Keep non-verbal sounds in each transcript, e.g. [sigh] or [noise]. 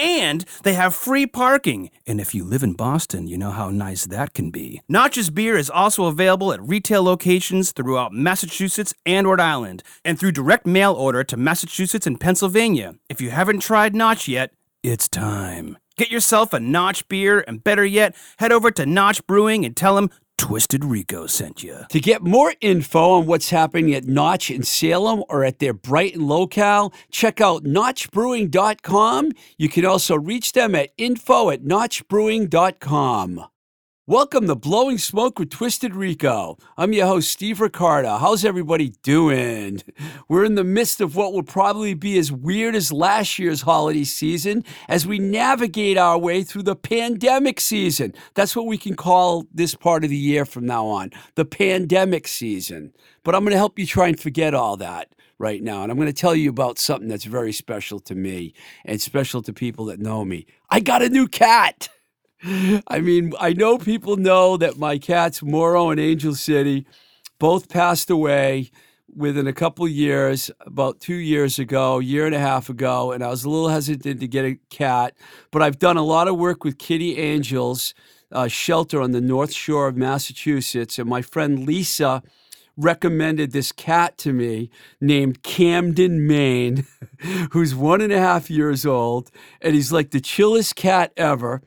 and they have free parking. And if you live in Boston, you know how nice that can be. Notch's beer is also available at retail locations throughout Massachusetts and Rhode Island, and through direct mail order to Massachusetts and Pennsylvania. If you haven't tried Notch yet, it's time. Get yourself a Notch beer, and better yet, head over to Notch Brewing and tell them Twisted Rico sent you. To get more info on what's happening at Notch in Salem or at their Brighton locale, check out notchbrewing.com. You can also reach them at info at notchbrewing.com. Welcome to Blowing Smoke with Twisted Rico. I'm your host, Steve Ricardo. How's everybody doing? We're in the midst of what will probably be as weird as last year's holiday season as we navigate our way through the pandemic season. That's what we can call this part of the year from now on the pandemic season. But I'm going to help you try and forget all that right now. And I'm going to tell you about something that's very special to me and special to people that know me. I got a new cat. [laughs] I mean, I know people know that my cats, Moro and Angel City, both passed away within a couple years, about two years ago, year and a half ago, and I was a little hesitant to get a cat. But I've done a lot of work with Kitty Angels uh, shelter on the North Shore of Massachusetts, and my friend Lisa recommended this cat to me named Camden Maine, [laughs] who's one and a half years old, and he's like the chillest cat ever.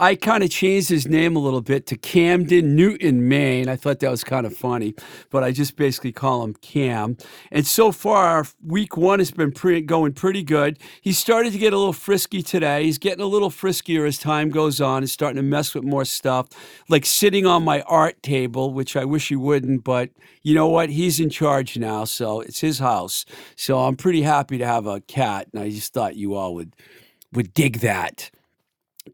I kind of changed his name a little bit to Camden Newton, Maine. I thought that was kind of funny, but I just basically call him Cam. And so far, week one has been pre- going pretty good. He started to get a little frisky today. He's getting a little friskier as time goes on. He's starting to mess with more stuff, like sitting on my art table, which I wish he wouldn't, but you know what? He's in charge now, so it's his house. So I'm pretty happy to have a cat, and I just thought you all would would dig that.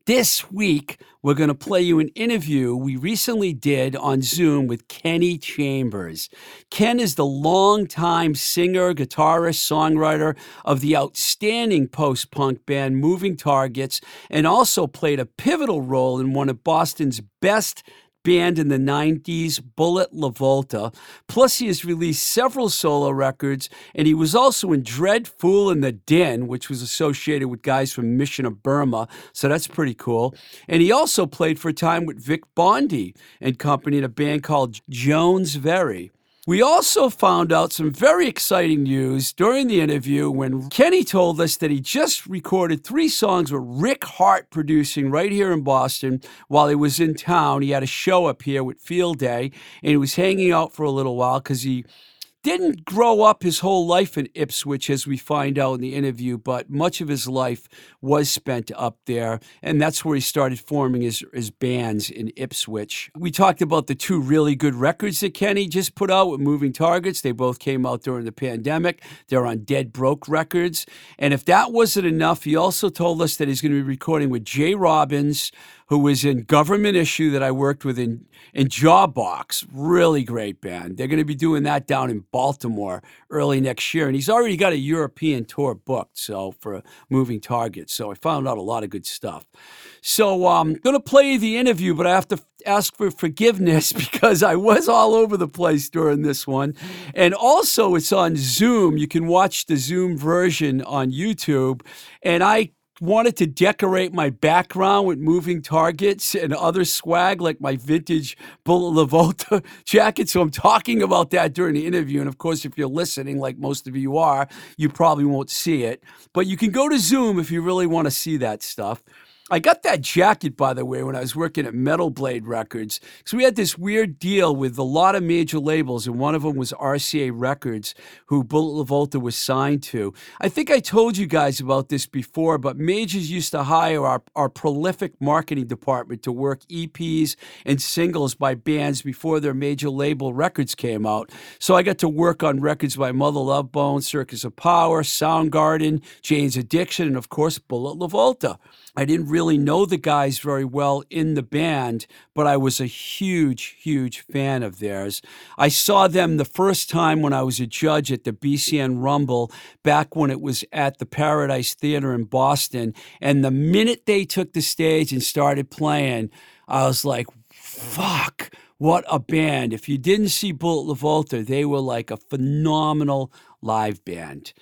This week, we're going to play you an interview we recently did on Zoom with Kenny Chambers. Ken is the longtime singer, guitarist, songwriter of the outstanding post punk band Moving Targets, and also played a pivotal role in one of Boston's best band in the 90s, Bullet LaVolta. Plus, he has released several solo records, and he was also in Dredd Foole and the Din, which was associated with guys from Mission of Burma. So that's pretty cool. And he also played for a time with Vic Bondi and company in a band called Jones Very. We also found out some very exciting news during the interview when Kenny told us that he just recorded three songs with Rick Harte producing right here in Boston while he was in town. He had a show up here with Field Day and he was hanging out for a little while because he didn't grow up his whole life in Ipswich, as we find out in the interview, but much of his life was spent up there. And that's where he started forming his, his bands in Ipswich. We talked about the two really good records that Kenny just put out with Moving Targets. They both came out during the pandemic. They're on Dead Broke Records. And if that wasn't enough, he also told us that he's going to be recording with Jay Robbins, who was in Government Issue that I worked with in, in Jawbox. Really great band. They're going to be doing that down in Baltimore early next year. And he's already got a European tour booked so for Moving Targets. So I found out a lot of good stuff. So I'm um, going to play the interview, but I have to ask for forgiveness [laughs] because I was all over the place during this one. And also, it's on Zoom. You can watch the Zoom version on YouTube. And I wanted to decorate my background with moving targets and other swag like my vintage Bullet LaVolta [laughs] jacket. So I'm talking about that during the interview. And of course, if you're listening, like most of you are, you probably won't see it. But you can go to Zoom if you really want to see that stuff. I got that jacket, by the way, when I was working at Metal Blade Records. Because we had this weird deal with a lot of major labels, and one of them was RCA Records, who Bullet LaVolta was signed to. I think I told you guys about this before, but majors used to hire our, our prolific marketing department to work EPs and singles by bands before their major label records came out. So I got to work on records by Mother Love Bone, Circus of Power, Soundgarden, Jane's Addiction, and of course, Bullet LaVolta. I didn't really know the guys very well in the band, but I was a huge, huge fan of theirs. I saw them the first time when I was a judge at the BCN Rumble back when it was at the Paradise Theater in Boston. And the minute they took the stage and started playing, I was like, fuck, what a band. If you didn't see Bullet LaVolta, they were like a phenomenal live band.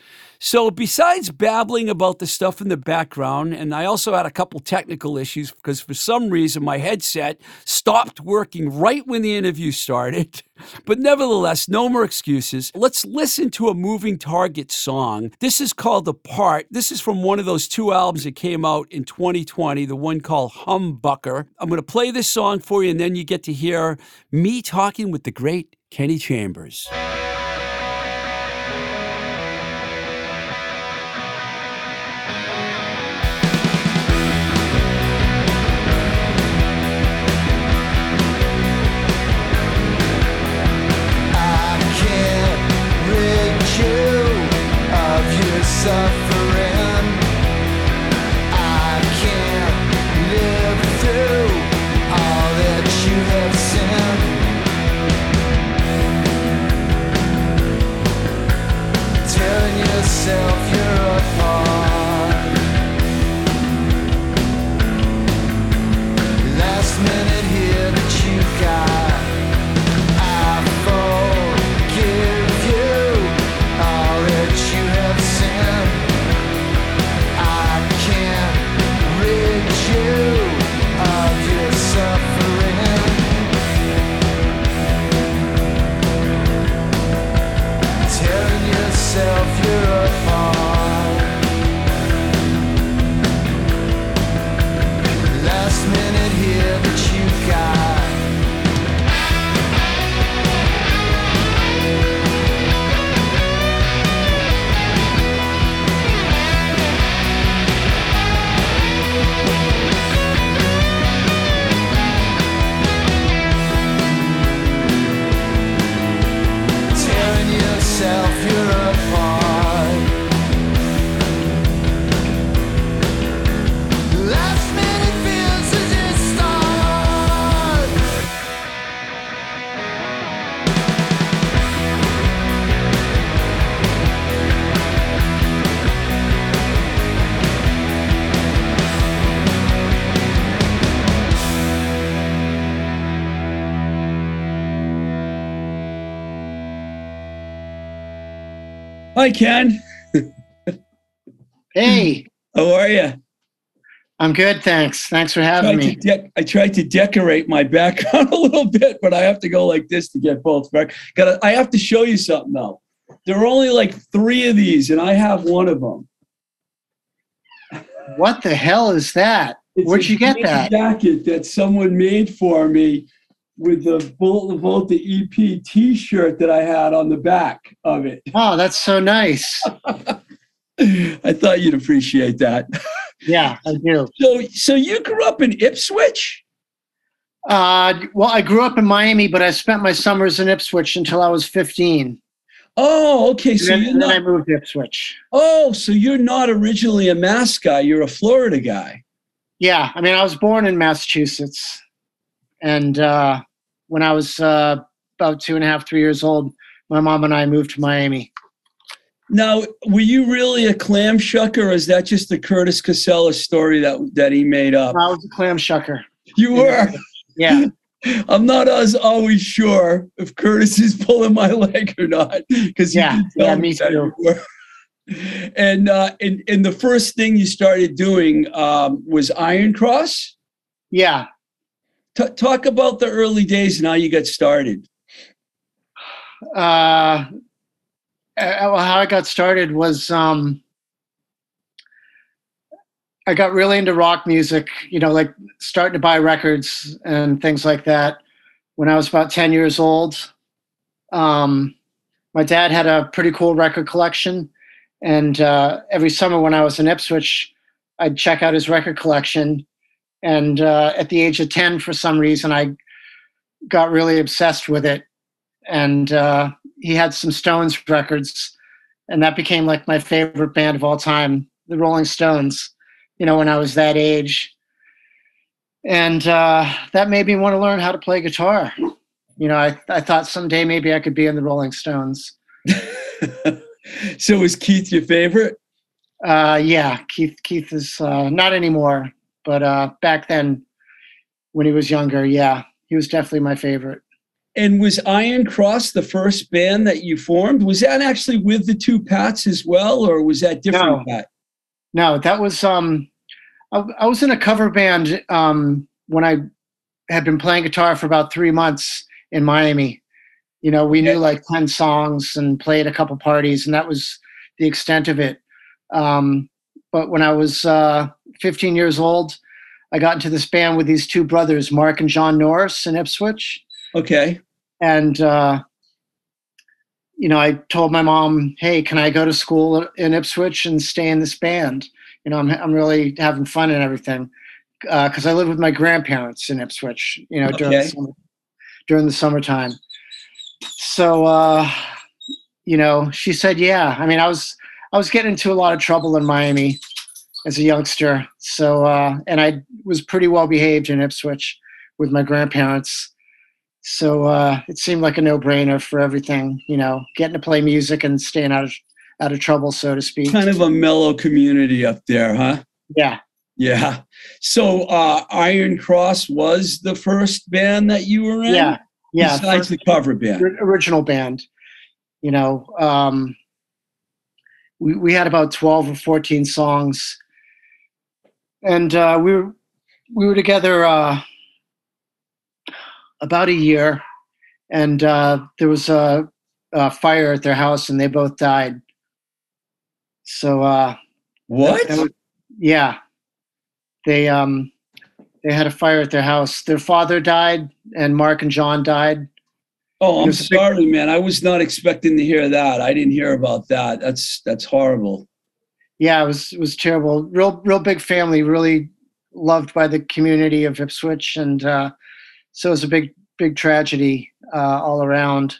So, besides babbling about the stuff in the background, and I also had a couple technical issues because for some reason my headset stopped working right when the interview started. [laughs] But nevertheless, no more excuses. Let's listen to a moving target song. This is called The Part. This is from one of those two albums that came out in 2020, the one called Humbucker. I'm going to play this song for you, and then you get to hear me talking with the great Kenny Chambers. Hi, Ken. [laughs] Hey, How are you? I'm good, thanks. Thanks for having me. de- I tried to decorate my background [laughs] a little bit, but I have to go like this to get both back. Got I have to show you something though. There are only like three of these, and I have one of them. What the hell is that? It's Where'd you get that? Jacket that someone made for me with the Bullet Volta EP T-shirt that I had on the back of it. Oh, that's so nice. [laughs] I thought you'd appreciate that. Yeah, I do. So, so you grew up in Ipswich? Uh, well, I grew up in Miami, but I spent my summers in Ipswich until I was 15. Oh, okay. And So then, you're and then I moved to Ipswich. Oh, so you're not originally a Mass guy. You're a Florida guy. Yeah, I mean, I was born in Massachusetts, and uh, when I was uh, about two and a half, three years old, my mom and I moved to Miami. Now, were you really a clam shucker, or is that just the Curtis Casella story that that he made up? I was a clam shucker. You were. Yeah, [laughs] I'm not as always sure if Curtis is pulling my [laughs] leg or not because Yeah, yeah, me too. you were. And uh, and and the first thing you started doing um, was Iron Cross. yeah. T- talk about the early days and how you got started. uh, how I got started was um, I got really into rock music, you know, like starting to buy records and things like that when I was about 10 years old. Um, my dad had a pretty cool record collection. And uh, every summer when I was in Ipswich, I'd check out his record collection. And uh, at the age of 10, for some reason, I got really obsessed with it. And uh, he had some Stones records, and that became like my favorite band of all time, the Rolling Stones. you know, when I was that age. And uh, that made me want to learn how to play guitar. You know, I, I thought someday maybe I could be in the Rolling Stones. [laughs] so was Keith your favorite? Uh, yeah, Keith. Keith is uh, not anymore, but uh, back then, when he was younger, yeah, he was definitely my favorite. And was Iron Cross the first band that you formed? Was that actually with the two Pats as well, or was that different? No. Pat? No, that was um, I, I was in a cover band um when I had been playing guitar for about three months in Miami. You know, we knew like ten songs and played a couple parties, and that was the extent of it. Um, but when I was uh, 15 years old, I got into this band with these two brothers, Mark and John Norris in Ipswich. Okay. and uh, you know i told my mom hey can i go to school in ipswich and stay in this band? You know i'm, I'm really having fun and everything. Because i live with my grandparents in ipswich you know during, the, summer, during the summertime. So uh, you know she said yeah. I mean i was i was getting into a lot of trouble in miami as a youngster so uh, and i was pretty well behaved in ipswich with my grandparents so uh, it seemed like a no-brainer for everything, you know, getting to play music and staying out of out of trouble, so to speak. Kind of a mellow community up there, huh? Yeah, Yeah. So uh, Iron Cross was the first band that you were in? yeah, yeah. Besides the cover band. Original band, you know, um, we we had about twelve or fourteen songs, and uh, we were we were together uh, about a year, and uh, there was a, a fire at their house, and they both died. So. Uh, What? That was- yeah. They um they had a fire at their house. Their father died and Mark and John died. Oh, I'm a big- sorry, man. I was not expecting to hear that. I didn't hear about that. That's that's horrible. Yeah, it was it was terrible. Real real big family, really loved by the community of Ipswich and uh so it was a big big tragedy uh all around.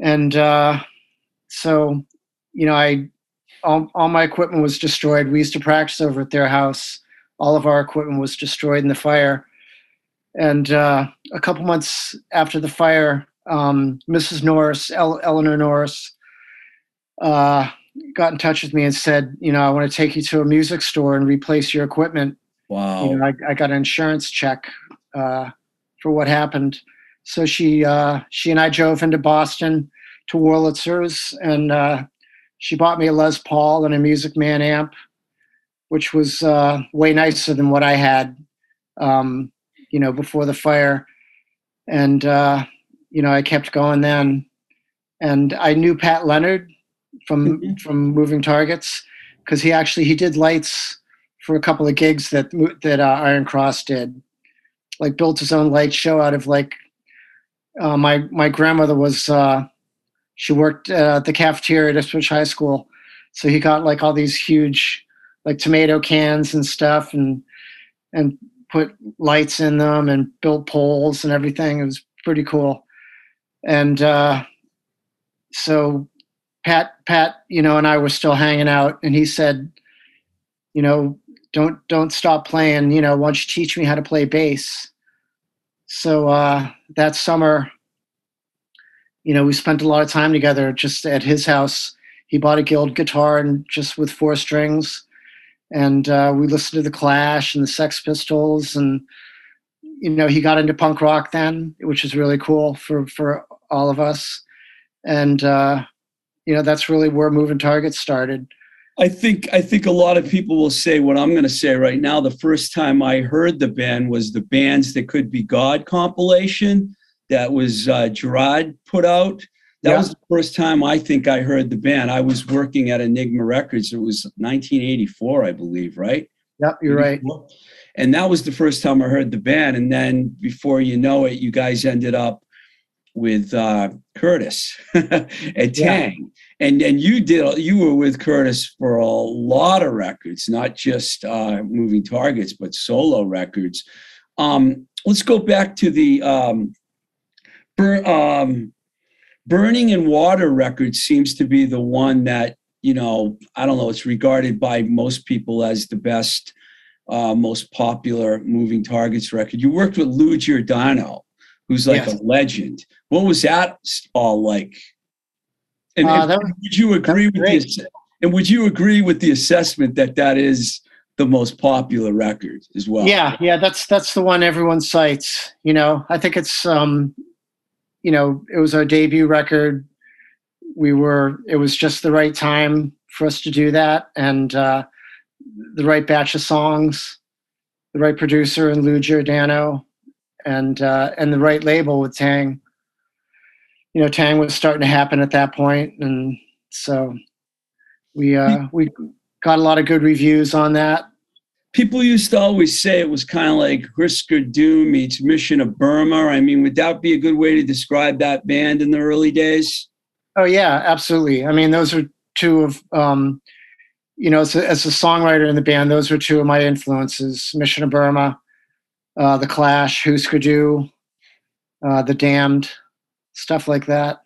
And uh so you know, I all, all my equipment was destroyed. We used to practice over at their house. All of our equipment was destroyed in the fire. And uh, a couple months after the fire, um, Mrs. Norris, El- Eleanor Norris, uh, got in touch with me and said, you know, I want to take you to a music store and replace your equipment. Wow. You know, I, I got an insurance check uh, for what happened. So she uh, she and I drove into Boston to Wurlitzer's, and uh, she bought me a Les Paul and a Music Man amp, which was uh, way nicer than what I had, um, you know, before the fire. And uh, you know, I kept going then, and I knew Pat Leonard from Mhm. from Moving Targets because he actually he did lights for a couple of gigs that that uh, Iron Cross did, like built his own light show out of like. Uh, my my grandmother was uh, she worked uh, at the cafeteria at Ipswich High School, so he got like all these huge like tomato cans and stuff, and and put lights in them and built poles and everything. It was pretty cool, and uh, so Pat Pat you know and I were still hanging out, and he said, you know, don't don't stop playing. You know, why don't you teach me how to play bass? So uh, that summer, you know, we spent a lot of time together just at his house. He bought a Guild guitar and just with four strings, and uh, we listened to the Clash and the Sex Pistols, and you know, he got into punk rock then, which is really cool for for all of us. And uh, you know, that's really where Moving Targets started. I think I think a lot of people will say what I'm going to say right now. The first time I heard the band was the bands that could be God compilation that was uh, Gerard put out. That Yeah. was the first time I think I heard the band. I was working at Enigma Records. It was 1984, I believe, right? Yep, you're right. And that was the first time I heard the band. And then before you know it, you guys ended up with uh, Curtis [laughs] and Yeah. Taang. And and you did you were with Curtis for a lot of records, not just uh, moving targets, but solo records. Um, let's go back to the um, bur- um, Burning and Water record seems to be the one that you know, I don't know, it's regarded by most people as the best, uh, most popular moving targets record. You worked with Lou Giordano, who's like Yes. a legend. What was that all like? And, Uh, and was- would you agree with great. the and would you agree with the assessment that that is the most popular record as well? Yeah, yeah, that's that's the one everyone cites. You know, I think it's um, you know, it was our debut record. We were it was just the right time for us to do that and uh the right batch of songs, the right producer and Lou Giordano and uh and the right label with Taang. You know, Taang was starting to happen at that point and so we uh we got a lot of good reviews on that. people used to always say it was kind of like Husker Du meets Mission of Burma. I mean, would that be a good way to describe that band in the early days? Oh yeah, absolutely. I mean, those are two of um, you know, as a, as a songwriter in the band, those were two of my influences: Mission of Burma, uh, The Clash, Husker Du, uh, The Damned, stuff like that.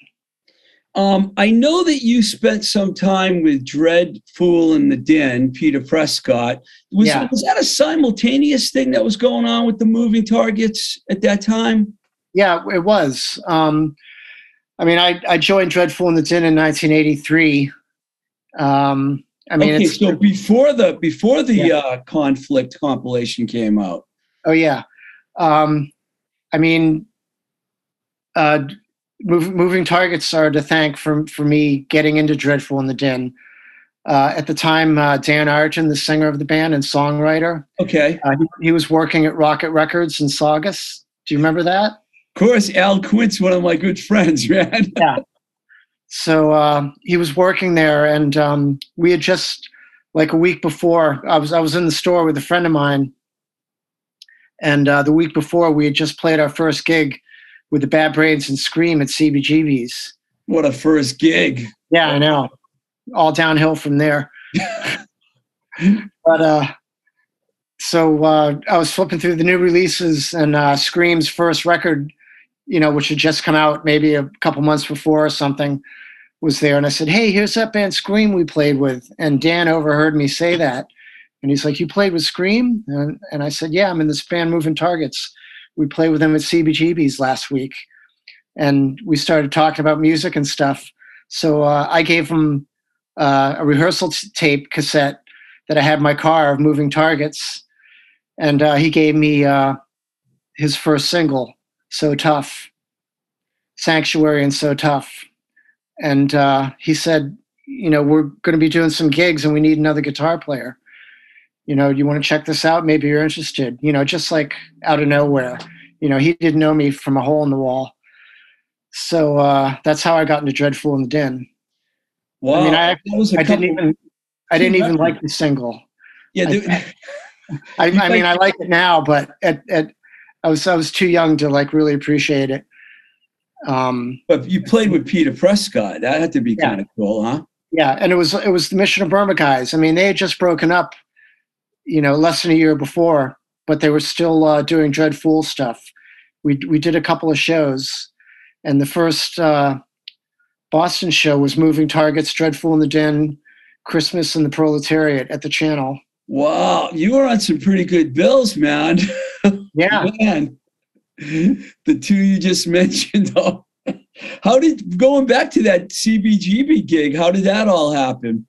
Um, I know that you spent some time with Dredd Foole and the Din, Peter Prescott. Was, Yeah. was that a simultaneous thing that was going on with the moving targets at that time? Yeah, it was. Um, I mean, I, I joined Dredd Foole and the Din in 1983. Um, I mean, okay, it's so before the before the Yeah. uh, conflict compilation came out. Oh yeah. Um, I mean, uh, move, moving targets are to thank for for me getting into Dredd Foole and the Din. Uh, at the time, uh, Dan Ireton, the singer of the band and songwriter, Okay, uh, he, he was working at Rocket Records in Saugus. Do you remember that? of course, Al Quint's one of my good friends, [laughs] man. yeah. So uh, he was working there, and um, we had just like a week before. I was I was in the store with a friend of mine, and uh, the week before we had just played our first gig with the Bad Brains and Scream at CBGB's. what a first gig. Yeah, I know. All downhill from there. [laughs] but uh, so uh, I was flipping through the new releases, and uh, Scream's first record, you know, which had just come out maybe a couple months before or something, was there. And I said, "Hey, here's that band Scream we played with." And Dan overheard me say that, and he's like, "You played with Scream?" And, and I said, "Yeah, I'm in this band Moving Targets. We played with them at CBGB's last week." And we started talking about music and stuff. So uh, I gave him uh, a rehearsal t- tape cassette that I had in my car of Moving Targets, and uh, he gave me uh, his first single, "So Tough," "Sanctuary" and "So Tough," and uh, he said, "You know, we're going to be doing some gigs, and we need another guitar player. You know, you want to check this out? Maybe you're interested." You know, just like out of nowhere. You know, he didn't know me from a hole in the wall. So uh, that's how I got into Dredd Foole and the Din. Wow, I mean, I, that was a I didn't even I didn't even like the single. Yeah, I- [laughs] I, I mean, I like- like it now, but at, at I was I was too young to like really appreciate it. Um, but you played with Peter Prescott. That had to be Yeah. kind of cool, huh? yeah, and it was it was the Mission of Burma guys. I mean, they had just broken up, you know, less than a year before, but they were still uh, doing Dreadful stuff. We we did a couple of shows, and the first uh, Boston show was Moving Targets, Dredd Foole and the Din, Christmas and the Proletariat at the Channel. Wow, you were on some pretty good bills, man. [laughs] Yeah, man, the two you just [laughs] mentioned. How did going back to that CBGB gig? How did that all happen?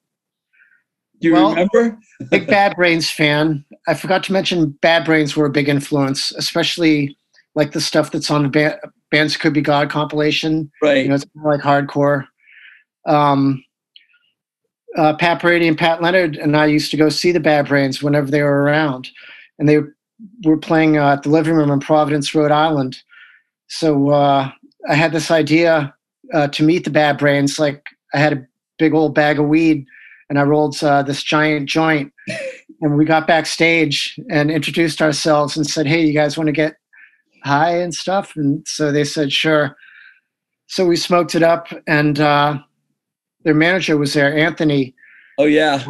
Do you Well- remember? [laughs] big Bad Brains fan. I forgot to mention Bad Brains were a big influence, especially like the stuff that's on the ba- Bands Could Be God compilation. Right. You know, it's kind of like hardcore. Um, uh, Pat Brady and Pat Leonard and I used to go see the Bad Brains whenever they were around, and they were playing uh, at the living room in Providence, Rhode Island. So uh, I had this idea uh, to meet the Bad Brains. Like I had a big old bag of weed, and I rolled uh, this giant joint. And we got backstage and introduced ourselves and said, "Hey, you guys want to get high and stuff?" And so they said, "Sure." So we smoked it up, and uh, their manager was there, Anthony. oh yeah.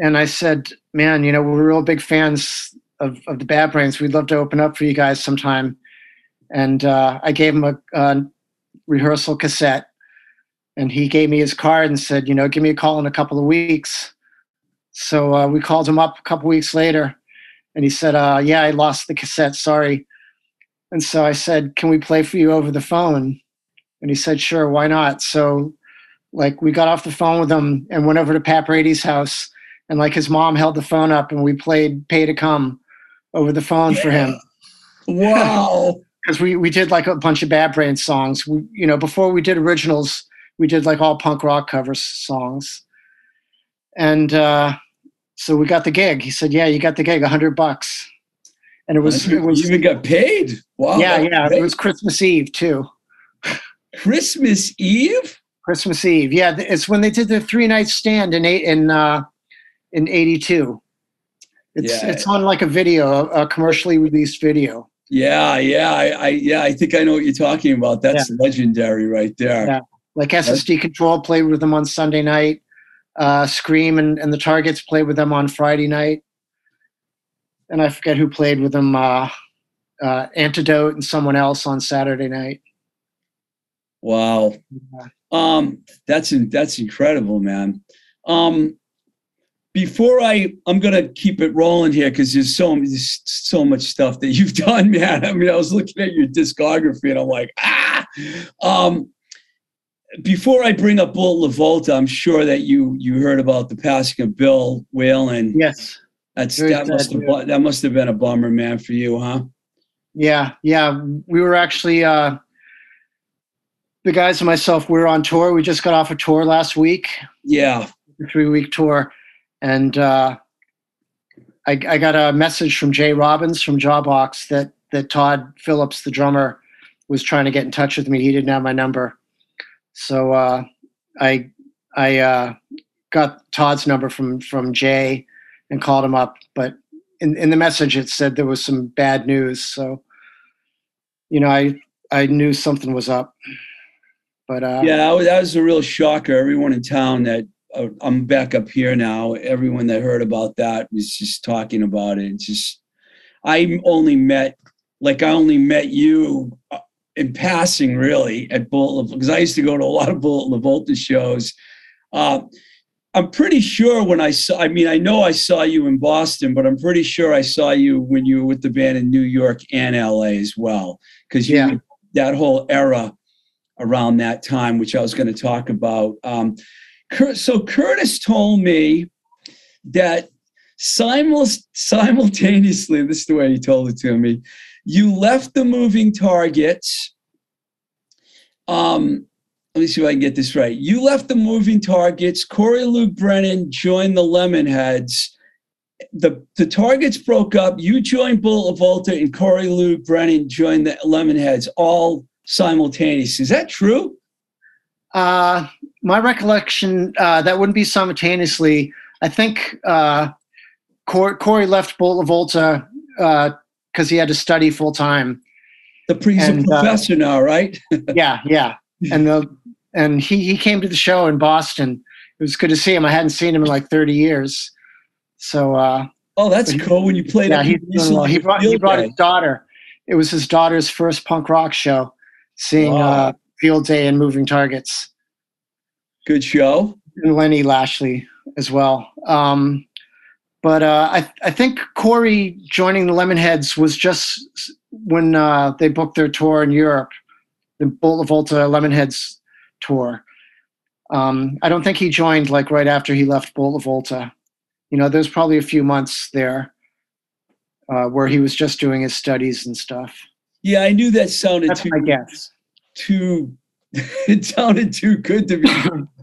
And I said, "Man, you know, we're real big fans of, of the Bad Brains. We'd love to open up for you guys sometime." And uh, I gave him a, a rehearsal cassette, and he gave me his card and said, you know, give me a call in a couple of weeks. So uh, we called him up a couple weeks later, and he said, uh, "Yeah, I lost the cassette. Sorry." And so I said, "Can we play for you over the phone?" And he said, "Sure, why not?" So, like, we got off the phone with him and went over to Pat Brady's house, and like his mom held the phone up, and we played "Pay to Come" over the phone for him Wow. because [laughs] we we did like a bunch of Bad Brain songs. We, you know, before we did originals, we did like all punk rock cover songs. And uh, so we got the gig. He said, "Yeah, you got the gig, a hundred bucks." And it was it was you even got paid. Wow. yeah yeah it was Christmas Eve too. Christmas Eve. Christmas Eve, yeah, it's when they did the three night stand in eight in uh, in '82. It's Yeah. it's on like a video, a commercially released video. Yeah, yeah, I, I, yeah, I think I know what you're talking about. That's legendary right there. Yeah. Like SSD Control played with them on Sunday night. Uh, Scream and, and the Targets played with them on Friday night. And I forget who played with them. Uh, uh, Antidote and someone else on Saturday night. Wow. Um, that's in, that's incredible, man. Um, before I, I'm gonna keep it rolling here because there's so there's so much stuff that you've [laughs] done, man. I mean, I was looking at your discography and I'm like, ah. Um, before I bring up Bullet LaVolta, I'm sure that you you heard about the passing of Bill Whalen. Yes. That's Very that must have that must have been a bummer, man, for you, huh? Yeah. Yeah. We were actually, uh, the guys and myself, we were on tour. We just got off a tour last week. Yeah. three week tour, and uh, I, I got a message from Jay Robbins from Jawbox that that Todd Phillips, the drummer, was trying to get in touch with me. He didn't have my number, so uh, I I uh, got Todd's number from from Jay and called him up. But in, in the message, it said there was some bad news. So you know, I I knew something was up. But uh, Yeah, that was, that was a real shocker. Everyone in town that uh, I'm back up here now. Everyone that heard about that was just talking about it. It's just I only met like I only met you uh, in passing, really, at Bullet because I used to go to a lot of Bullet LaVolta shows. Uh, I'm pretty sure when I saw, I mean, I know I saw you in Boston, but I'm pretty sure I saw you when you were with the band in New York and LA as well. Because Yeah. that whole era around that time, which I was going to talk about. Um, so Curtis told me that simul- simultaneously, this is the way he told it to me, you left the moving targets. Um, let me see if I can get this right. You left the moving targets. Corey Loog Brennan joined the Lemonheads. The the targets broke up. You joined Bull Volta, and Corey Loog Brennan joined the Lemonheads all simultaneously. Is that true? Uh, my recollection uh, that wouldn't be simultaneously. I think uh, Corey left Bolt Volta because he had to study full time. The he's And, uh, professor now, right? [laughs] yeah, yeah, and the and he he came to the show in Boston. It was good to see him. I hadn't seen him in like thirty years. So uh, Oh, that's cool. When you played, yeah, up he's in doing well. He brought he brought Day. his daughter. It was his daughter's first punk rock show. Seeing Wow. uh, Field Day and Moving Targets. Good show. and Lenny Lashley as well. Um, but uh, I, I think Corey joining the Lemonheads was just when uh, they booked their tour in Europe, the Bolt Volta Lemonheads tour. Um, I don't think he joined like right after he left Bolt Volta. You know, there's probably a few months there uh, where he was just doing his studies and stuff. Yeah, I knew that sounded That's too my guess. too. [laughs] it sounded too good to be.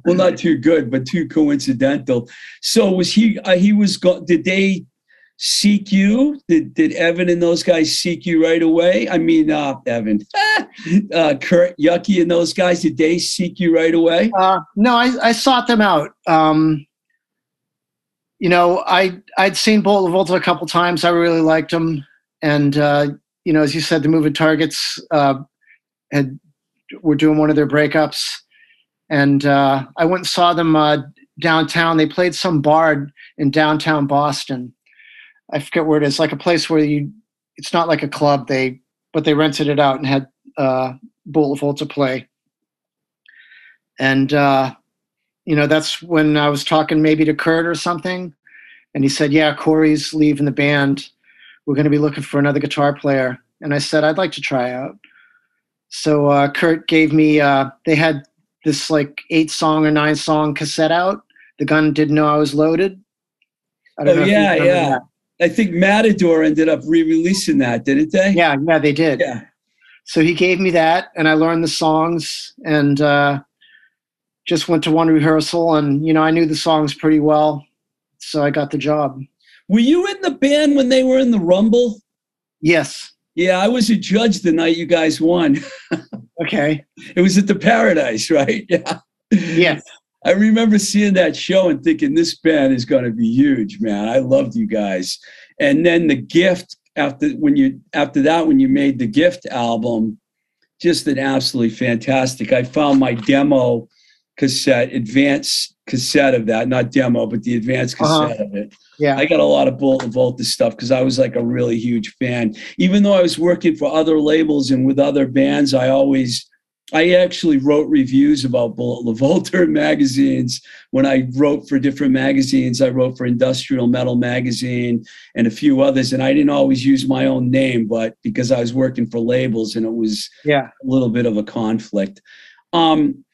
well, not too good, but too coincidental. So was he? Uh, he was. Go- did they seek you? Did did Evan and those guys seek you right away? I mean, uh, Evan, [laughs] uh, Kurt, Yukki, and those guys. Did they seek you right away? Uh, no, I, I sought them out. Um, you know, I I'd seen Bolt Volta a couple times. I really liked him and uh, you know, as you said, the moving targets uh, had were doing one of their breakups, and uh, I went and saw them uh, downtown. They played some bar in downtown Boston. I forget where it is, like a place where you. It's not like a club. They but they rented it out and had uh, Bolt Volta play and uh, you know that's when I was talking maybe to Kurt or something, and he said, "Yeah, Corey's leaving the band. We're going to be looking for another guitar player." And I said, "I'd like to try out." So uh, Kurt gave me. Uh, they had this like eight song or nine song cassette out. The gun didn't know I was loaded. I Oh know yeah, yeah. that. I think Matador ended up re-releasing that, didn't they? Yeah, yeah, they did. Yeah. So he gave me that, and I learned the songs, and uh, just went to one rehearsal, and you know I knew the songs pretty well, so I got the job. Were you in the band when they were in the Rumble? Yes. Yeah, I was a judge the night you guys won. [laughs] Okay. It was at the Paradise, right? [laughs] Yeah. Yes. I remember seeing that show and thinking this band is going to be huge, man. I loved you guys. And then the gift after when you after that when you made the gift album, just an absolutely fantastic. I found my demo cassette, advanced cassette of that, not demo, but the advanced Uh-huh. cassette of it. Yeah. I got a lot of Bullet Volta stuff because I was like a really huge fan. Even though I was working for other labels and with other bands, I always, I actually wrote reviews about Bullet LaVolta [laughs] in magazines. When I wrote for different magazines, I wrote for Industrial Metal Magazine and a few others. And I didn't always use my own name, but because I was working for labels and it was Yeah. a little bit of a conflict. Um,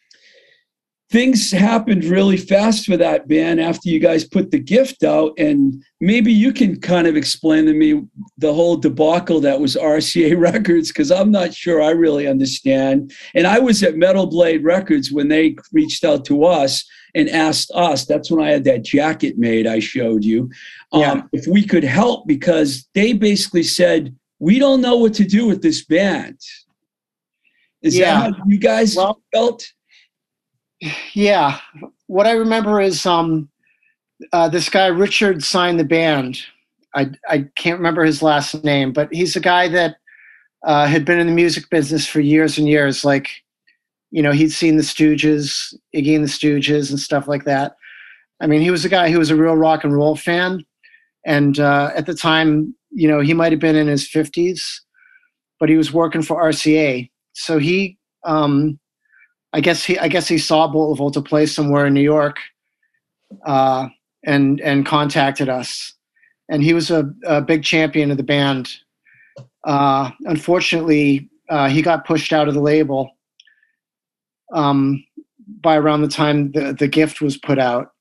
things happened really fast for that band after you guys put the gift out, and maybe you can kind of explain to me the whole debacle that was RCA [laughs] Records because I'm not sure I really understand. And I was at Metal Blade Records when they reached out to us and asked us. That's when I had that jacket made I showed you. Um, Yeah. If we could help because they basically said we don't know what to do with this band. Is Yeah. that how you guys Well- felt? Yeah. What I remember is um, uh, this guy Richard signed the band. I I can't remember his last name, but he's a guy that uh, had been in the music business for years and years. Like, you know, he'd seen the Stooges, Iggy and the Stooges, and stuff like that. I mean, he was a guy who was a real rock and roll fan, and uh, at the time, you know, he might have been in his fifties, but he was working for RCA. So he um, I guess he I guess he saw Bullet Volta play somewhere in New York, uh, and and contacted us, and he was a, a big champion of the band. Uh, unfortunately, uh, he got pushed out of the label um, by around the time the the gift was put out,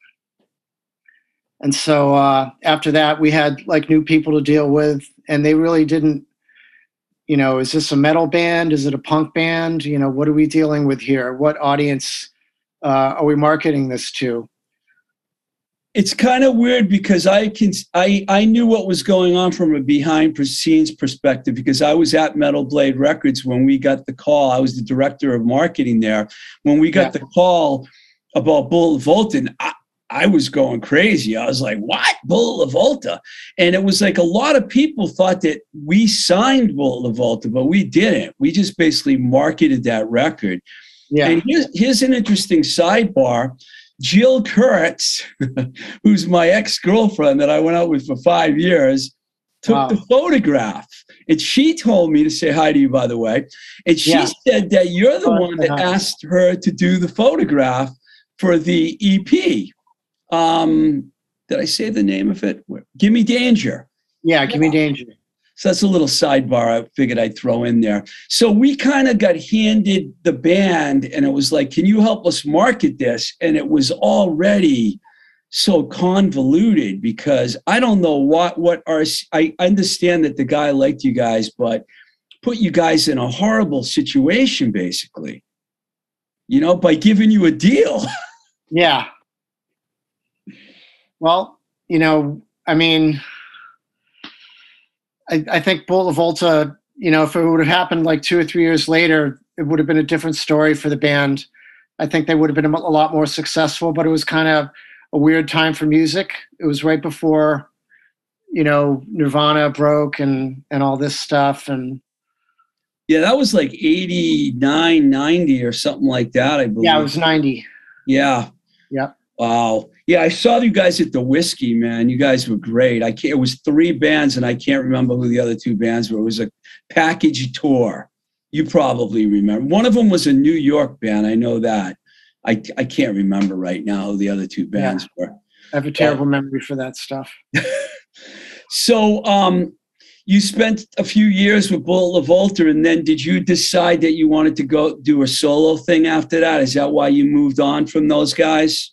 and so uh, after that we had like new people to deal with, and they really didn't you know, is this a metal band? Is it a punk band? You know, what are we dealing with here? What audience uh, are we marketing this to? It's kind of weird because I can I I knew what was going on from a behind the scenes perspective because I was at Metal Blade Records when we got the call. I was the director of marketing there when we got Yeah. the call about Bullet Volta. and I, I was going crazy. I was like, "What, Bullet Volta?" And it was like a lot of people thought that we signed Bullet Volta, but we didn't. We just basically marketed that record. Yeah, And here's, here's an interesting sidebar. Jill Kurtz, [laughs] who's my ex girlfriend that I went out with for five years, took Wow. the photograph. And she told me to say hi to you, by the way. And she Yeah. said that you're the one that uh-huh. asked her to do the photograph for the EP. Um, did I say the name of it? Give Me Danger. yeah. Give me danger. So that's a little sidebar I figured I'd throw in there. So we kind of got handed the band, and it was like, can you help us market this? And it was already so convoluted because I don't know what what our I understand that the guy liked you guys, but put you guys in a horrible situation basically. You know, by giving you a deal. [laughs] Yeah. Well, you know, I mean, I, I think Bullet Volta, you know, if it would have happened like two or three years later, it would have been a different story for the band. I think they would have been a a lot more successful, but it was kind of a weird time for music. It was right before, you know, Nirvana broke and and all this stuff. And Yeah, that was like 89, 90 or something like that, I believe. yeah, it was 90. Yeah. Yep. Wow. Yeah, I saw you guys at the whiskey, man. You guys were great. I can't. It was three bands, and I can't remember who the other two bands were. It was a package tour. You probably remember. One of them was a New York band. I know that. I I can't remember right now who the other two bands were. I have a terrible memory for that stuff. [laughs] So um, you spent a few years with Bullet LaVolta, and then did you decide that you wanted to go do a solo thing after that? Is that why you moved on from those guys?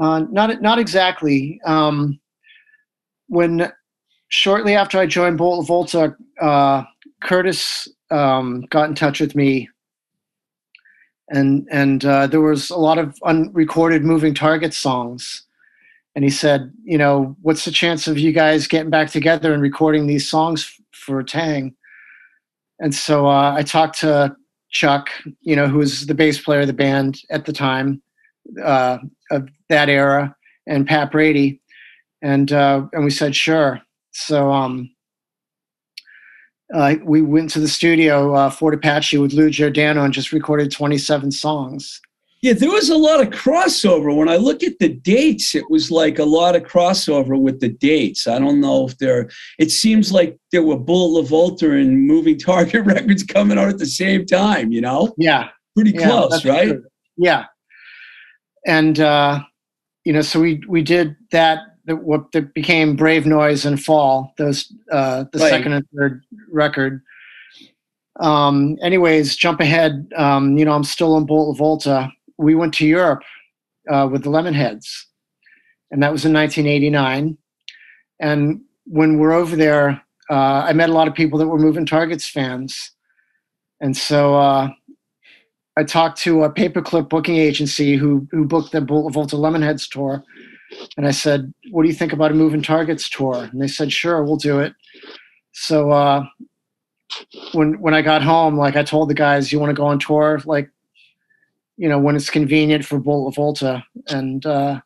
Uh, not not exactly. Um, when shortly after I joined Bullet LaVolta, uh, Curtis um, got in touch with me, and and uh, there was a lot of unrecorded Moving Target songs and he said, you know, what's the chance of you guys getting back together and recording these songs f- for Taang? And so uh, I talked to Chuck, you know, who was the bass player of the band at the time uh, of that era, and Pat Brady, and uh, and we said sure. So um, uh, we went to the studio, uh, Fort Apache, with Lou Giordano, and just recorded 27 songs. Yeah, there was a lot of crossover. When I look at the dates, it was like a lot of crossover with the dates. I don't know if there. It seems like there were Bullet LaVolta and Moving Target [laughs] records coming out at the same time. You know, Yeah, pretty Yeah, close, right? true. Yeah, and uh, you know, so we we did that. that What that became Brave Noise and Fall. Those uh, the Right. second and third record. Um, anyways, jump ahead. Um, you know, I'm still in Bolt Volta. We went to Europe uh, with the Lemonheads, and that was in 1989. And when we're over there, uh, I met a lot of people that were Moving Targets fans, and so. Uh, I talked to a paperclip booking agency who who booked the Vol- Volta Lemonheads tour, and I said, "What do you think about a Moving Targets tour?" And they said, "Sure, we'll do it." So uh, when when I got home, like I told the guys, "You want to go on tour?" Like, you know, when it's convenient for Volta, and uh,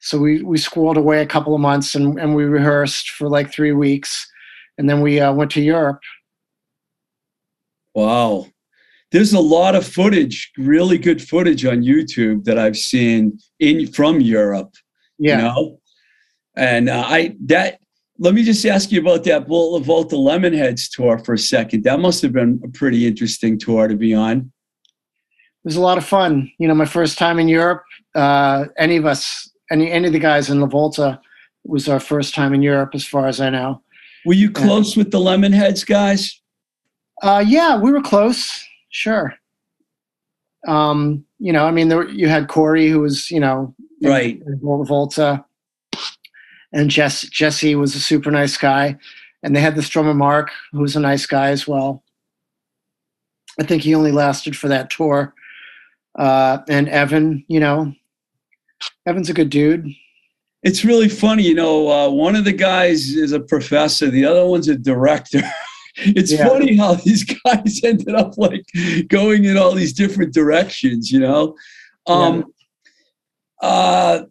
so we we squirreled away a couple of months, and and we rehearsed for like three weeks, and then we uh, went to Europe. Wow. There's a lot of footage, really good footage on YouTube that I've seen in from Europe. Yeah. You know? And uh, I that let me just ask you about that Bullet Volta Lemonheads tour for a second. That must have been a pretty interesting tour to be on. it was a lot of fun. You know, my first time in Europe. Uh, any of us, any any of the guys in La Volta, was our first time in Europe, as far as I know. Were you close with the Lemonheads guys? Uh, yeah, we were close. Sure. Um, you know, I mean, there, you had Corey, who was, you know, Right. in La Volta, and Jess, Jesse was a super nice guy, and they had this drummer Mark, who was a nice guy as well. I think he only lasted for that tour. Uh, and Evan, you know, Evan's a good dude. It's really funny, you know. Uh, one of the guys is a professor, the other one's a director. [laughs] it's Yeah. funny how [laughs] these guys ended up like going in all these different directions, you know. Um, uh,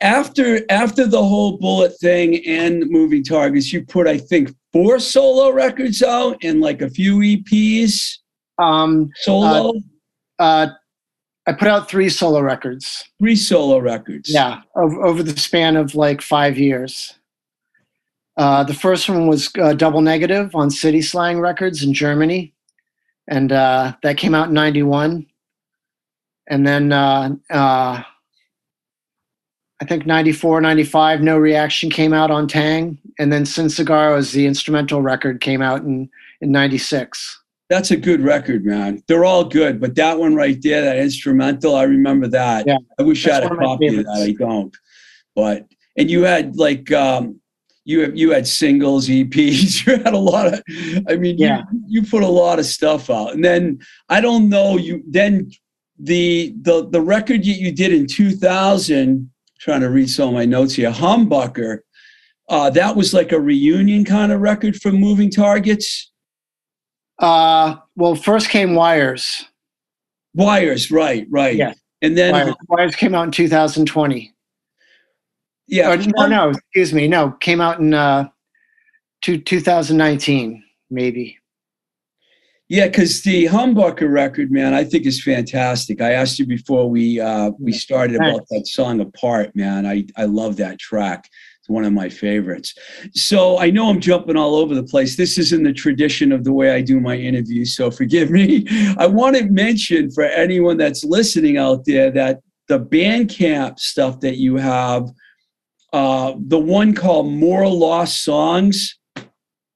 after after the whole bullet thing and moving targets, you put I think four solo records out and like a few EPs Um, solo, uh, I put out three solo records. three solo records. Yeah, over, over the span of like five years. Uh, the first one was uh, Double Negative on City Slang Records in Germany, and uh, that came out in '91. And then uh, uh, I think '94, '95, No Reaction came out on Taang, and then Sin Cigaros, the instrumental record, came out in in '96. That's a good record, man. They're all good, but that one right there, that instrumental, I remember that. Yeah, I wish I had a one of copy of that. I don't. But and you had like um you have you had singles, EPs, [laughs] you had a lot of I mean Yeah. you, you put a lot of stuff out. And then I don't know, you then the the the record that you did in 2000, trying to read some of my notes here, Humbucker, uh, that was like a reunion kind of record for Moving Targets. Uh, well, first came Wires. Wires, right, right. Yeah. And then Wires, Wires came out in 2020. Yeah, Or, no, no, excuse me. No, came out in uh, two, 2019, maybe. Yeah, because the Humbucker record, man, I think is fantastic. I asked you before we uh, we started about that song apart, man. I I love that track. It's one of my favorites. So I know I'm jumping all over the place. This isn't the tradition of the way I do my interviews, so forgive me. [laughs] I want to mention for anyone that's listening out there that the Bandcamp stuff that you have, uh, the one called More Lost Songs.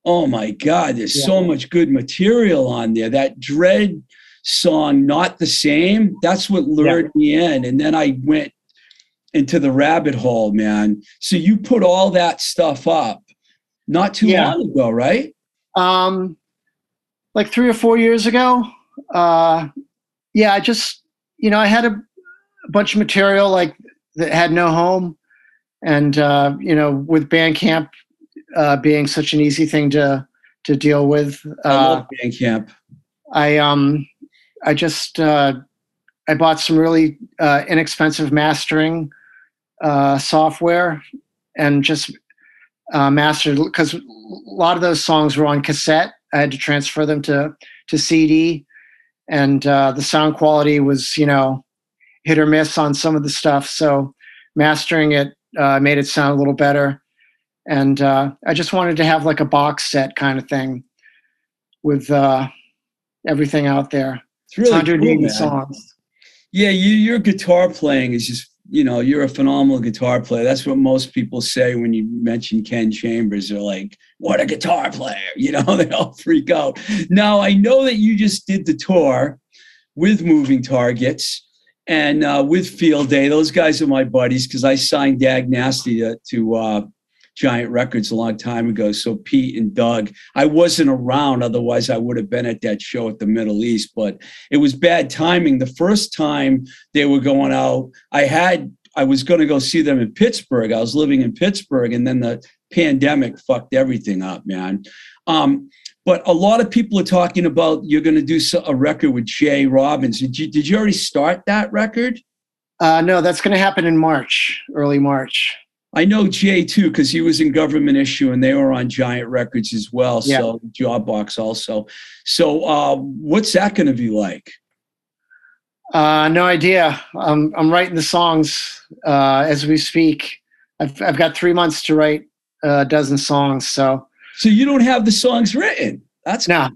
Oh my God, there's yeah. so much good material on there. That Dread song, Not the Same, that's what lured yeah. me in. And then I went into the rabbit hole, man. So you put all that stuff up not too yeah. long ago, right? Um, like three or four years ago. Uh, yeah, I just, you know, I had a bunch of material like that had no home. And, uh, you know, with Bandcamp uh, being such an easy thing to, to deal with. Uh, I love Bandcamp. I, um, I just, uh, I bought some really uh, inexpensive mastering uh, software and just uh, mastered because a lot of those songs were on cassette. I had to transfer them to to CD, and uh, the sound quality was you know hit or miss on some of the stuff. So mastering it uh, made it sound a little better, and uh, I just wanted to have like a box set kind of thing with uh, everything out there. It's really cool, songs. Yeah, you, your guitar playing is just you know, you're a phenomenal guitar player. That's what most people say when you mention Ken Chambers. They're like, what a guitar player. [laughs] You know, they all freak out. Now, I know that you just did the tour with Moving Targets and uh, with Field Day. Those guys are my buddies because I signed Dag Nasty to, to uh, Giant Records a long time ago. So Pete and Doug, I wasn't around, otherwise I would have been at that show at the Middle East. But it was bad timing. The first time they were going out, I had I was going to go see them in Pittsburgh. I was living in Pittsburgh, and then the pandemic fucked everything up, man. Um, but a lot of people are talking about you're going to do a record with Jay Robbins. Did you, did you already start that record? Uh, no, that's going to happen in March, early March. I know Jay too because he was in Government Issue and they were on Giant Records as well. Yeah. So Jawbox also. So uh, what's that going to be like? Uh, no idea. I'm I'm writing the songs uh, as we speak. I've I've got three months to write a dozen songs. So so you don't have the songs written. That's no.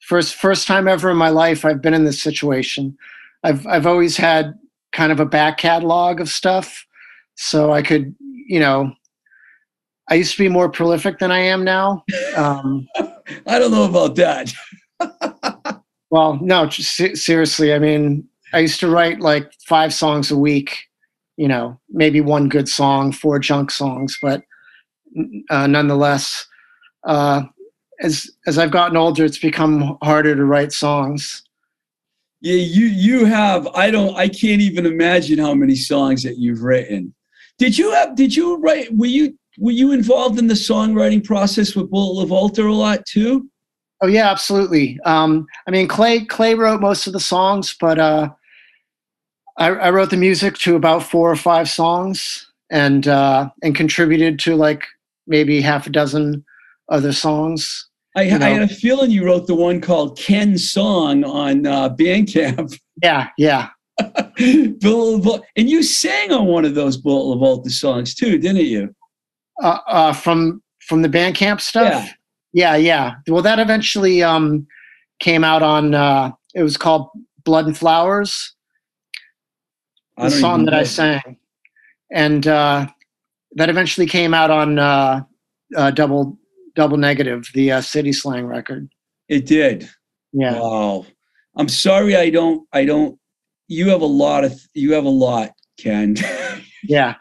First first time ever in my life I've been in this situation. I've I've always had kind of a back catalog of stuff so I could, you know, I used to be more prolific than I am now. Um, [laughs] I don't know about that. [laughs] well, no, seriously. I mean, I used to write like five songs a week. You know, maybe one good song, four junk songs, but uh, nonetheless, uh, as as I've gotten older, it's become harder to write songs. Yeah, you you have. I don't. I can't even imagine how many songs that you've written. Did you have? Did you write? Were you were you involved in the songwriting process with Bullet LaVolta a lot too? Oh yeah, absolutely. Um, I mean, Clay Clay wrote most of the songs, but uh, I, I, wrote the music to about four or five songs, and uh, and contributed to like maybe half a dozen other songs. I, you know? I, had a feeling you wrote the one called Ken's Song on uh, Bandcamp. [laughs] Yeah, yeah. Bill and you sang on one of those Bullet LaVolta songs too, didn't you? Uh, uh, from from the Bandcamp stuff. Yeah, yeah. yeah. Well, that eventually um, came out on. Uh, it was called Blood and Flowers. The song that know. I sang, and uh, that eventually came out on uh, uh, Double Double Negative, the uh, City Slang record. It did. Yeah. Wow. I'm sorry I don't I don't you have a lot of you have a lot, Ken. [laughs] yeah.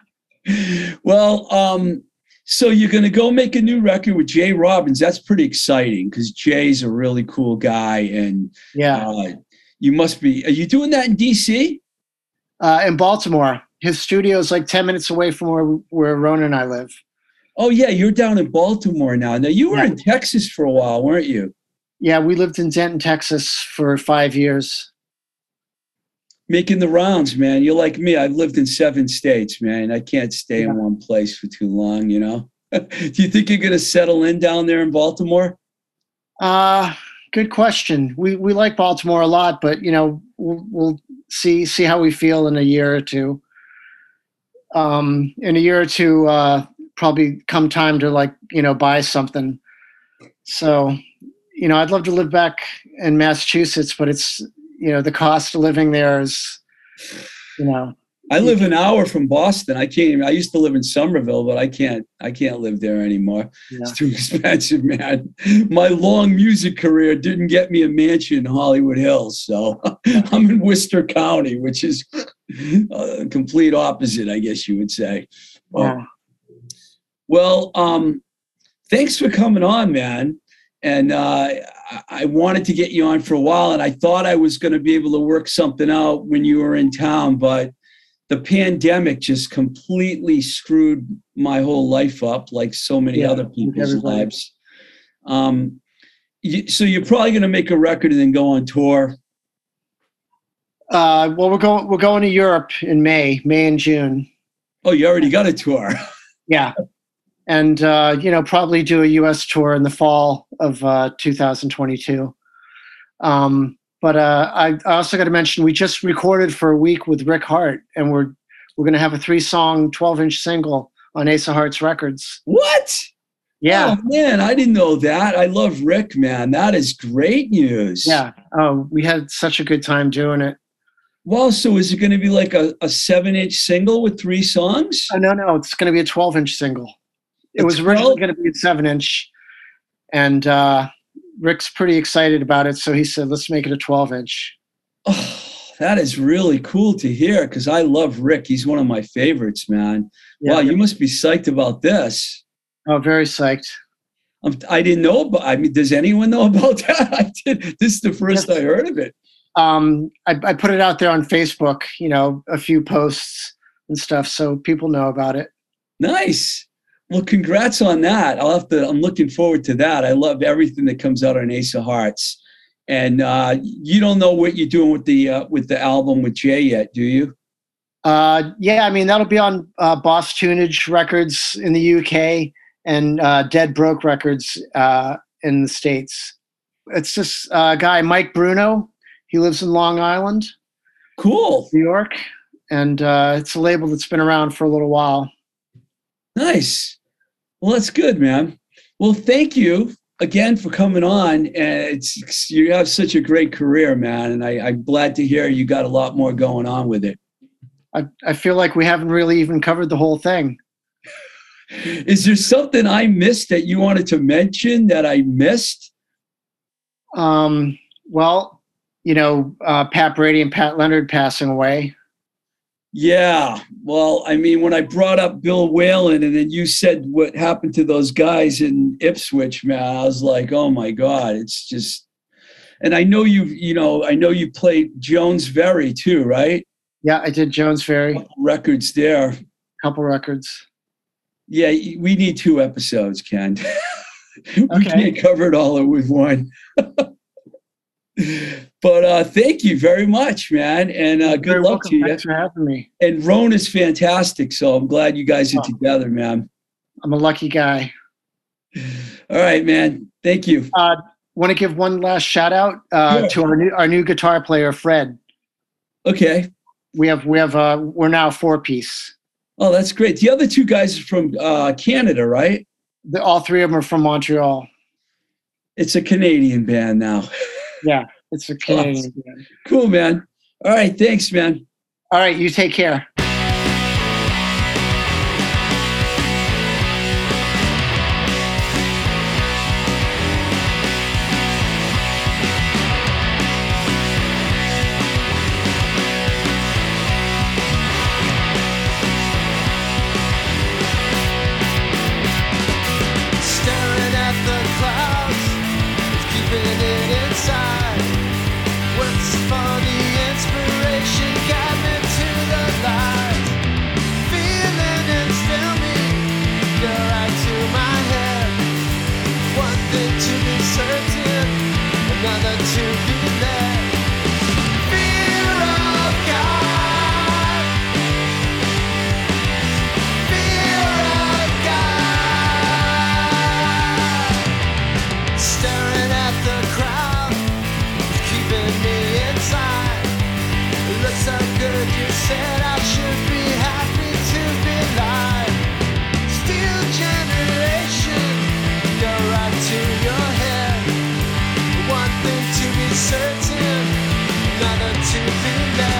well, um, so you're going to go make a new record with Jay Robbins. That's pretty exciting because Jay's a really cool guy, and yeah, uh, you must be. Are you doing that in DC? Uh, in Baltimore. His studio is like ten minutes away from where where Rona and I live. Oh yeah, you're down in Baltimore now. Now you were yeah. in Texas for a while, weren't you? Yeah, we lived in Denton, Texas for five years making the rounds, man. You're like me. I've lived in seven states, man. I can't stay yeah. in one place for too long, you know? [laughs] Do you think you're going to settle in down there in Baltimore? Uh, good question. We, we like Baltimore a lot, but, you know, we'll, we'll see, see how we feel in a year or two. Um, in a year or two, uh, probably come time to like you know buy something. So, you know, I'd love to live back in Massachusetts, but it's you know the cost of living there is, you know, I live an hour from Boston. I can't even. I used to live in Somerville, but I can't. I can't live there anymore. Yeah. It's too [laughs] expensive, man. My long music career didn't get me a mansion in Hollywood Hills, so [laughs] I'm in Worcester County, which is a [laughs] complete opposite, I guess you would say. yeah. Well, um, thanks for coming on, man. And uh, I- I wanted to get you on for a while, and I thought I was going to be able to work something out when you were in town, but the pandemic just completely screwed my whole life up, like so many Yeah, other people's lives. Um, you, so you're probably going to make a record and then go on tour. Uh, well, we're going we're going to Europe in May, May and June. Oh, you already got a tour. [laughs] Yeah, and uh, you know probably do a U.S. tour in the fall of uh, 2022. Um, but uh, I, I also got to mention we just recorded for a week with Rick Harte, and we're we're going to have a three song, 12 inch single on Ace of Hearts Records. what? Yeah, Oh, man, I didn't know that. I love Rick, man. That is great news. yeah. Oh, we had such a good time doing it. Well, so is it going to be like a, a seven inch single with three songs? Oh, no, no, it's going to be a 12 inch single. It A was originally going to be a seven inch, and uh, Rick's pretty excited about it, so he said, "Let's make it a 12 inch." Oh, that is really cool to hear because I love Rick. He's one of my favorites, man. Yeah, wow, you must be psyched about this. oh, very psyched. I'm, I didn't know, but I mean, does anyone know [laughs] about that? I did. This is the first. I heard of it. Um, I, I put it out there on Facebook, you know, a few posts and stuff, so people know about it. Nice. Well, congrats on that. I'll have to. I'm looking forward to that. I love everything that comes out on Ace of Hearts. And uh, you don't know what you're doing with the uh, with the album with Jay yet, do you? Uh, yeah, I mean that'll be on uh, Boss Tunage Records in the UK and uh, Dead Broke Records uh, in the states. It's this uh, guy Mike Bruno. He lives in Long Island, Cool. New York, and uh, it's a label that's been around for a little while. Nice. Well, that's good, man. Well, thank you again for coming on. And it's you have such a great career, man. And I, I'm glad to hear you got a lot more going on with it. I, I feel like we haven't really even covered the whole thing. Is there something I missed that you wanted to mention that I missed? Um, well, you know, uh, Pat Brady and Pat Leonard passing away. Yeah. Well, I mean, when I brought up Bill Whalen and then you said what happened to those guys in Ipswich, man, I was like, oh my God, it's just. And I know you've, you know, I know you played Jones Ferry too, right? Yeah, I did Jones Ferry, Records there. couple records. Yeah, we need two episodes, Ken. [laughs] we Okay. can't cover it all with one. [laughs] but uh, thank you very much, man, and uh, You're good luck welcome. to you. Thanks for having me. And Rona is fantastic, so I'm glad you guys are Oh. together, man. I'm a lucky guy. All right, man. Thank you. Uh, Want to give one last shout out uh, Sure. to our new our new guitar player Fred. Okay. We have we have uh, we're now four piece. Oh, that's great. The other two guys are from uh, Canada, right? The, all three of them are from Montreal. It's a Canadian band now. [laughs] Yeah, it's a Canadian. Cool, man. All right. Thanks, man. All right, you take care. Certain, another to be led.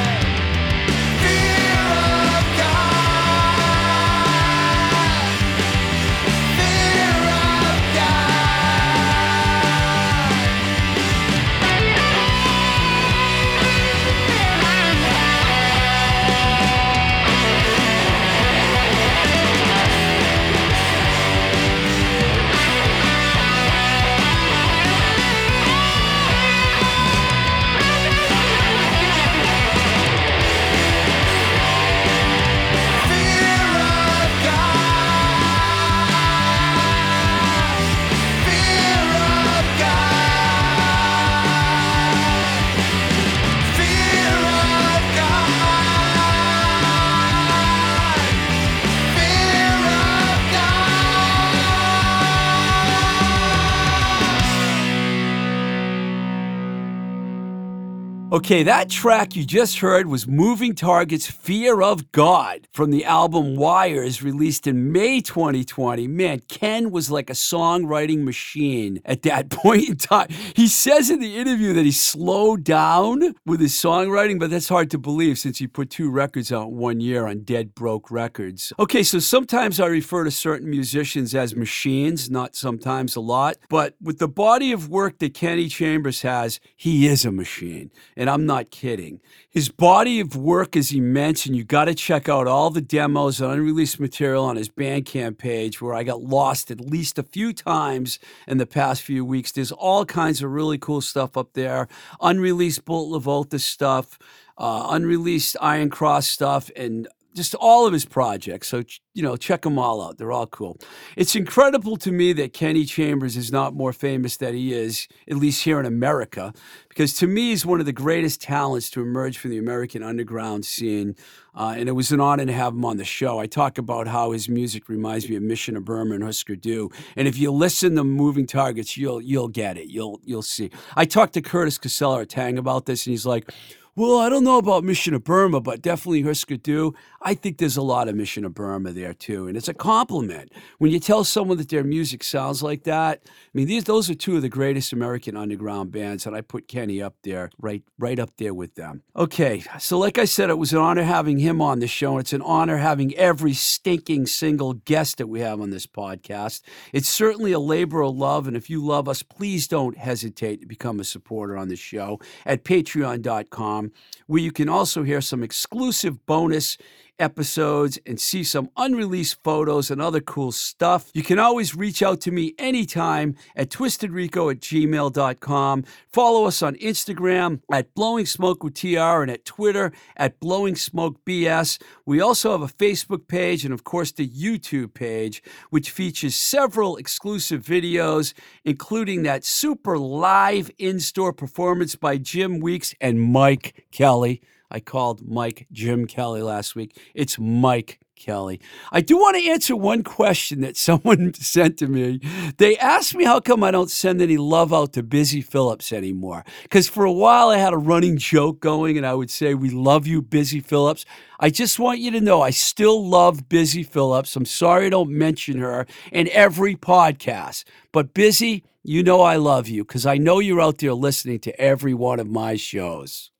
Okay, that track you just heard was Moving Target's Fear of God from the album Wires, released in May 2020. Man, Ken was like a songwriting machine at that [laughs] point in time. He says in the interview that he slowed down with his songwriting, but that's hard to believe since he put two records out one year on Dead Broke Records. Okay, so sometimes I refer to certain musicians as machines, not sometimes a lot, but with the body of work that Kenny Chambers has, he is a machine. And I'm not kidding. His body of work is immense, and you got to check out all the demos and unreleased material on his Bandcamp page, where I got lost at least a few times in the past few weeks. There's all kinds of really cool stuff up there, unreleased Bullet LaVolta stuff, uh, unreleased Iron Cross stuff, and just all of his projects. So, you know, check them all out. They're all cool. It's incredible to me that Kenny Chambers is not more famous than he is, at least here in America, because to me, he's one of the greatest talents to emerge from the American underground scene. Uh, and it was an honor to have him on the show. I talk about how his music reminds me of Mission of Burma and Husker Du. And if you listen to Moving Targets, you'll you'll get it. You'll you'll see. I talked to Curtis Casella at Taang about this, and he's like, well, I don't know about Mission of Burma, but definitely Husker Du. I think there's a lot of Mission of Burma there too, and it's a compliment when you tell someone that their music sounds like that. I mean, these those are two of the greatest American underground bands, and I put Kenny up there, right, right up there with them. Okay, so like I said, it was an honor having him on the show, and it's an honor having every stinking single guest that we have on this podcast. It's certainly a labor of love, and if you love us, please don't hesitate to become a supporter on the show at patreon.com, where you can also hear some exclusive bonus episodes and see some unreleased photos and other cool stuff. You can always reach out to me anytime at twistedrico at gmail.com. Follow us on Instagram at Blowing Smoke with TR and at Twitter at Blowing Smoke BS. We also have a Facebook page and, of course, the YouTube page, which features several exclusive videos, including that super live in store performance by Jim Weeks and Mike Kelly. I called Mike Jim Kelly last week. It's Mike Kelly. I do want to answer one question that [laughs] someone sent to me. They asked me how come I don't send any love out to Busy Phillips anymore. Because for a while I had a running joke going and I would say, We love you, Busy Phillips. I just want you to know I still love Busy Phillips. I'm sorry I don't mention her in every podcast. But Busy, you know I love you because I know you're out there listening to every one of my shows.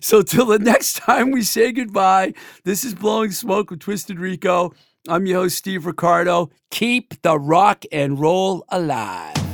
So till the next time we say goodbye, this is Blowing Smoke with Twisted Rico. I'm your host, Steve Ricardo. Keep the rock and roll alive.